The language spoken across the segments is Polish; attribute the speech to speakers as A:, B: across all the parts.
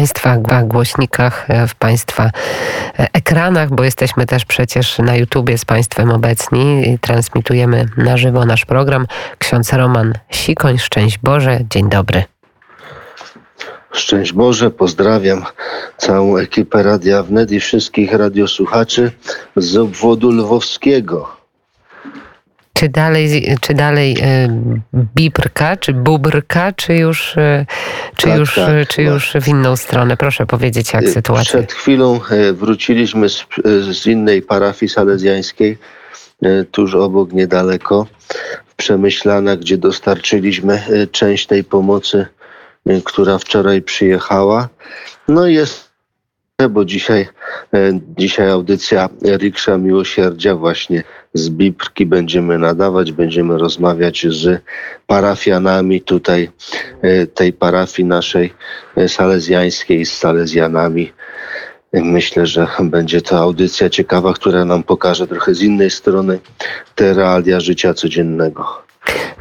A: Państwa głośnikach, w Państwa ekranach, bo jesteśmy też przecież na YouTubie z Państwem obecni i transmitujemy na żywo nasz program. Ksiądz Roman Sikoń, szczęść Boże, dzień dobry.
B: Szczęść Boże, pozdrawiam całą ekipę Radia Wnet i wszystkich radiosłuchaczy z obwodu lwowskiego.
A: Czy dalej, czy dalej e, bibrka, czy bubrka, czy już, e, czy, tak, już, tak, czy już w inną stronę? Proszę powiedzieć, jak e, sytuacja.
B: Przed chwilą wróciliśmy z, z innej parafii salezjańskiej, tuż obok, niedaleko, w Przemyślana, gdzie dostarczyliśmy część tej pomocy która wczoraj przyjechała. No i jest bo dzisiaj, dzisiaj audycja Riksza Miłosierdzia właśnie z Bibrki będziemy nadawać, będziemy rozmawiać z parafianami tutaj y, tej parafii naszej salezjańskiej z salezjanami. Myślę, że będzie to audycja ciekawa, która nam pokaże trochę z innej strony te realia życia codziennego.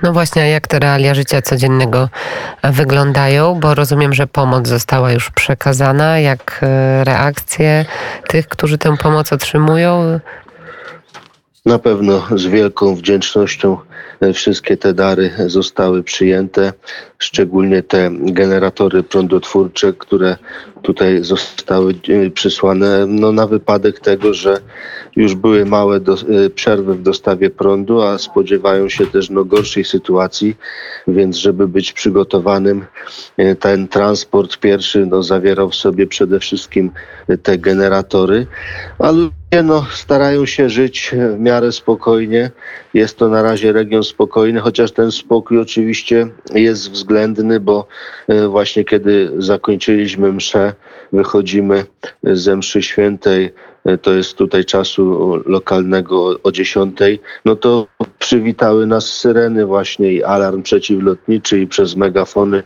A: No właśnie, jak te realia życia codziennego wyglądają? Bo rozumiem, że pomoc została już przekazana. Jak e, reakcje tych, którzy tę pomoc otrzymują?
B: Na pewno z wielką wdzięcznością wszystkie te dary zostały przyjęte, szczególnie te generatory prądotwórcze, które tutaj zostały e, przysłane no, na wypadek tego, że już były małe do, e, przerwy w dostawie prądu, a spodziewają się też no, gorszej sytuacji, więc żeby być przygotowanym, ten transport pierwszy no, zawierał w sobie przede wszystkim te generatory, ale no, starają się żyć w miarę spokojnie. Jest to na razie region spokojny, chociaż ten spokój oczywiście jest względny, bo e, właśnie kiedy zakończyliśmy mszę, wychodzimy ze mszy świętej, e, to jest tutaj czasu lokalnego o 10, no to przywitały nas syreny właśnie i alarm przeciwlotniczy i przez megafony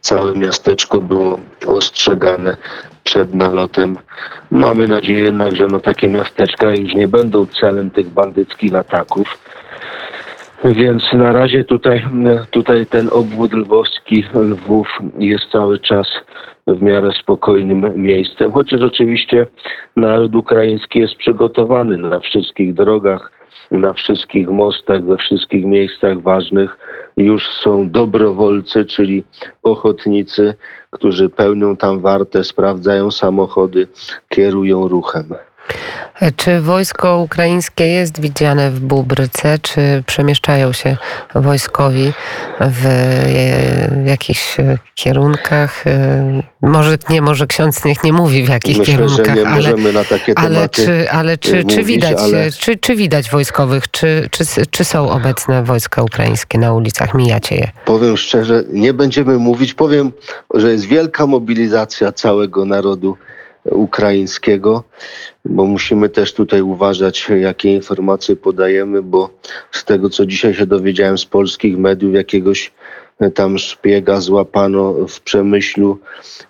B: całe miasteczko było ostrzegane przed nalotem. Mamy nadzieję jednak, że no takie miasteczka już nie będą celem tych bandyckich ataków. Więc na razie tutaj, tutaj ten obwód lwowski, Lwów jest cały czas w miarę spokojnym miejscem, chociaż oczywiście naród ukraiński jest przygotowany na wszystkich drogach, na wszystkich mostach, we wszystkich miejscach ważnych już są dobrowolcy, czyli ochotnicy, którzy pełnią tam wartę, sprawdzają samochody, kierują ruchem.
A: Czy wojsko ukraińskie jest widziane w Bubryce? Czy przemieszczają się wojskowi w jakichś kierunkach? Może nie, może ksiądz niech nie mówi w jakich
B: Myślę,
A: kierunkach,
B: nie ale, możemy na takie
A: ale czy, ale czy, mówić, czy widać, ale... Czy, czy widać wojskowych? Czy, czy, czy są obecne wojska ukraińskie na ulicach? Mijacie je?
B: Powiem szczerze, nie będziemy mówić. Powiem, że jest wielka mobilizacja całego narodu ukraińskiego, bo musimy też tutaj uważać, jakie informacje podajemy, bo z tego, co dzisiaj się dowiedziałem z polskich mediów, jakiegoś tam szpiega złapano w przemyślu.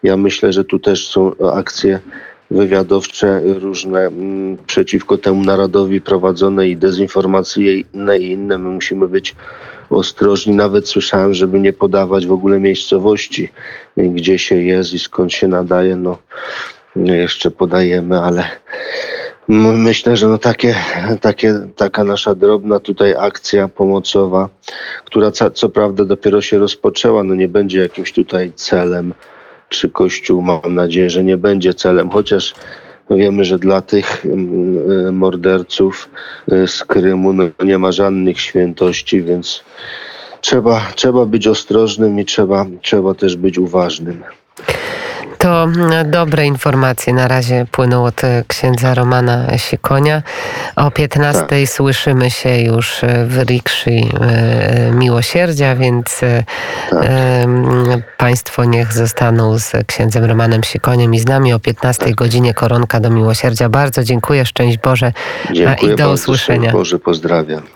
B: Ja myślę, że tu też są akcje wywiadowcze różne mm, przeciwko temu narodowi prowadzone i dezinformacyjne i inne. My musimy być ostrożni. Nawet słyszałem, żeby nie podawać w ogóle miejscowości, gdzie się jest i skąd się nadaje. No, jeszcze podajemy, ale myślę, że no takie, takie, taka nasza drobna tutaj akcja pomocowa, która co, co prawda dopiero się rozpoczęła, no nie będzie jakimś tutaj celem, czy Kościół mam nadzieję, że nie będzie celem, chociaż wiemy, że dla tych mm, morderców y, z Krymu no nie ma żadnych świętości, więc trzeba, trzeba być ostrożnym i trzeba, trzeba też być uważnym.
A: To mm, dobre informacje na razie płyną od e, księdza Romana Sikonia. O 15 tak. słyszymy się już e, w Rikszy e, Miłosierdzia, więc tak. Państwo niech zostaną z księdzem Romanem Sikoniem i z nami o 15 godzinie koronka do Miłosierdzia. Bardzo dziękuję, szczęść Boże
B: dziękuję
A: i do
B: bardzo,
A: usłyszenia.
B: Boże, pozdrawiam.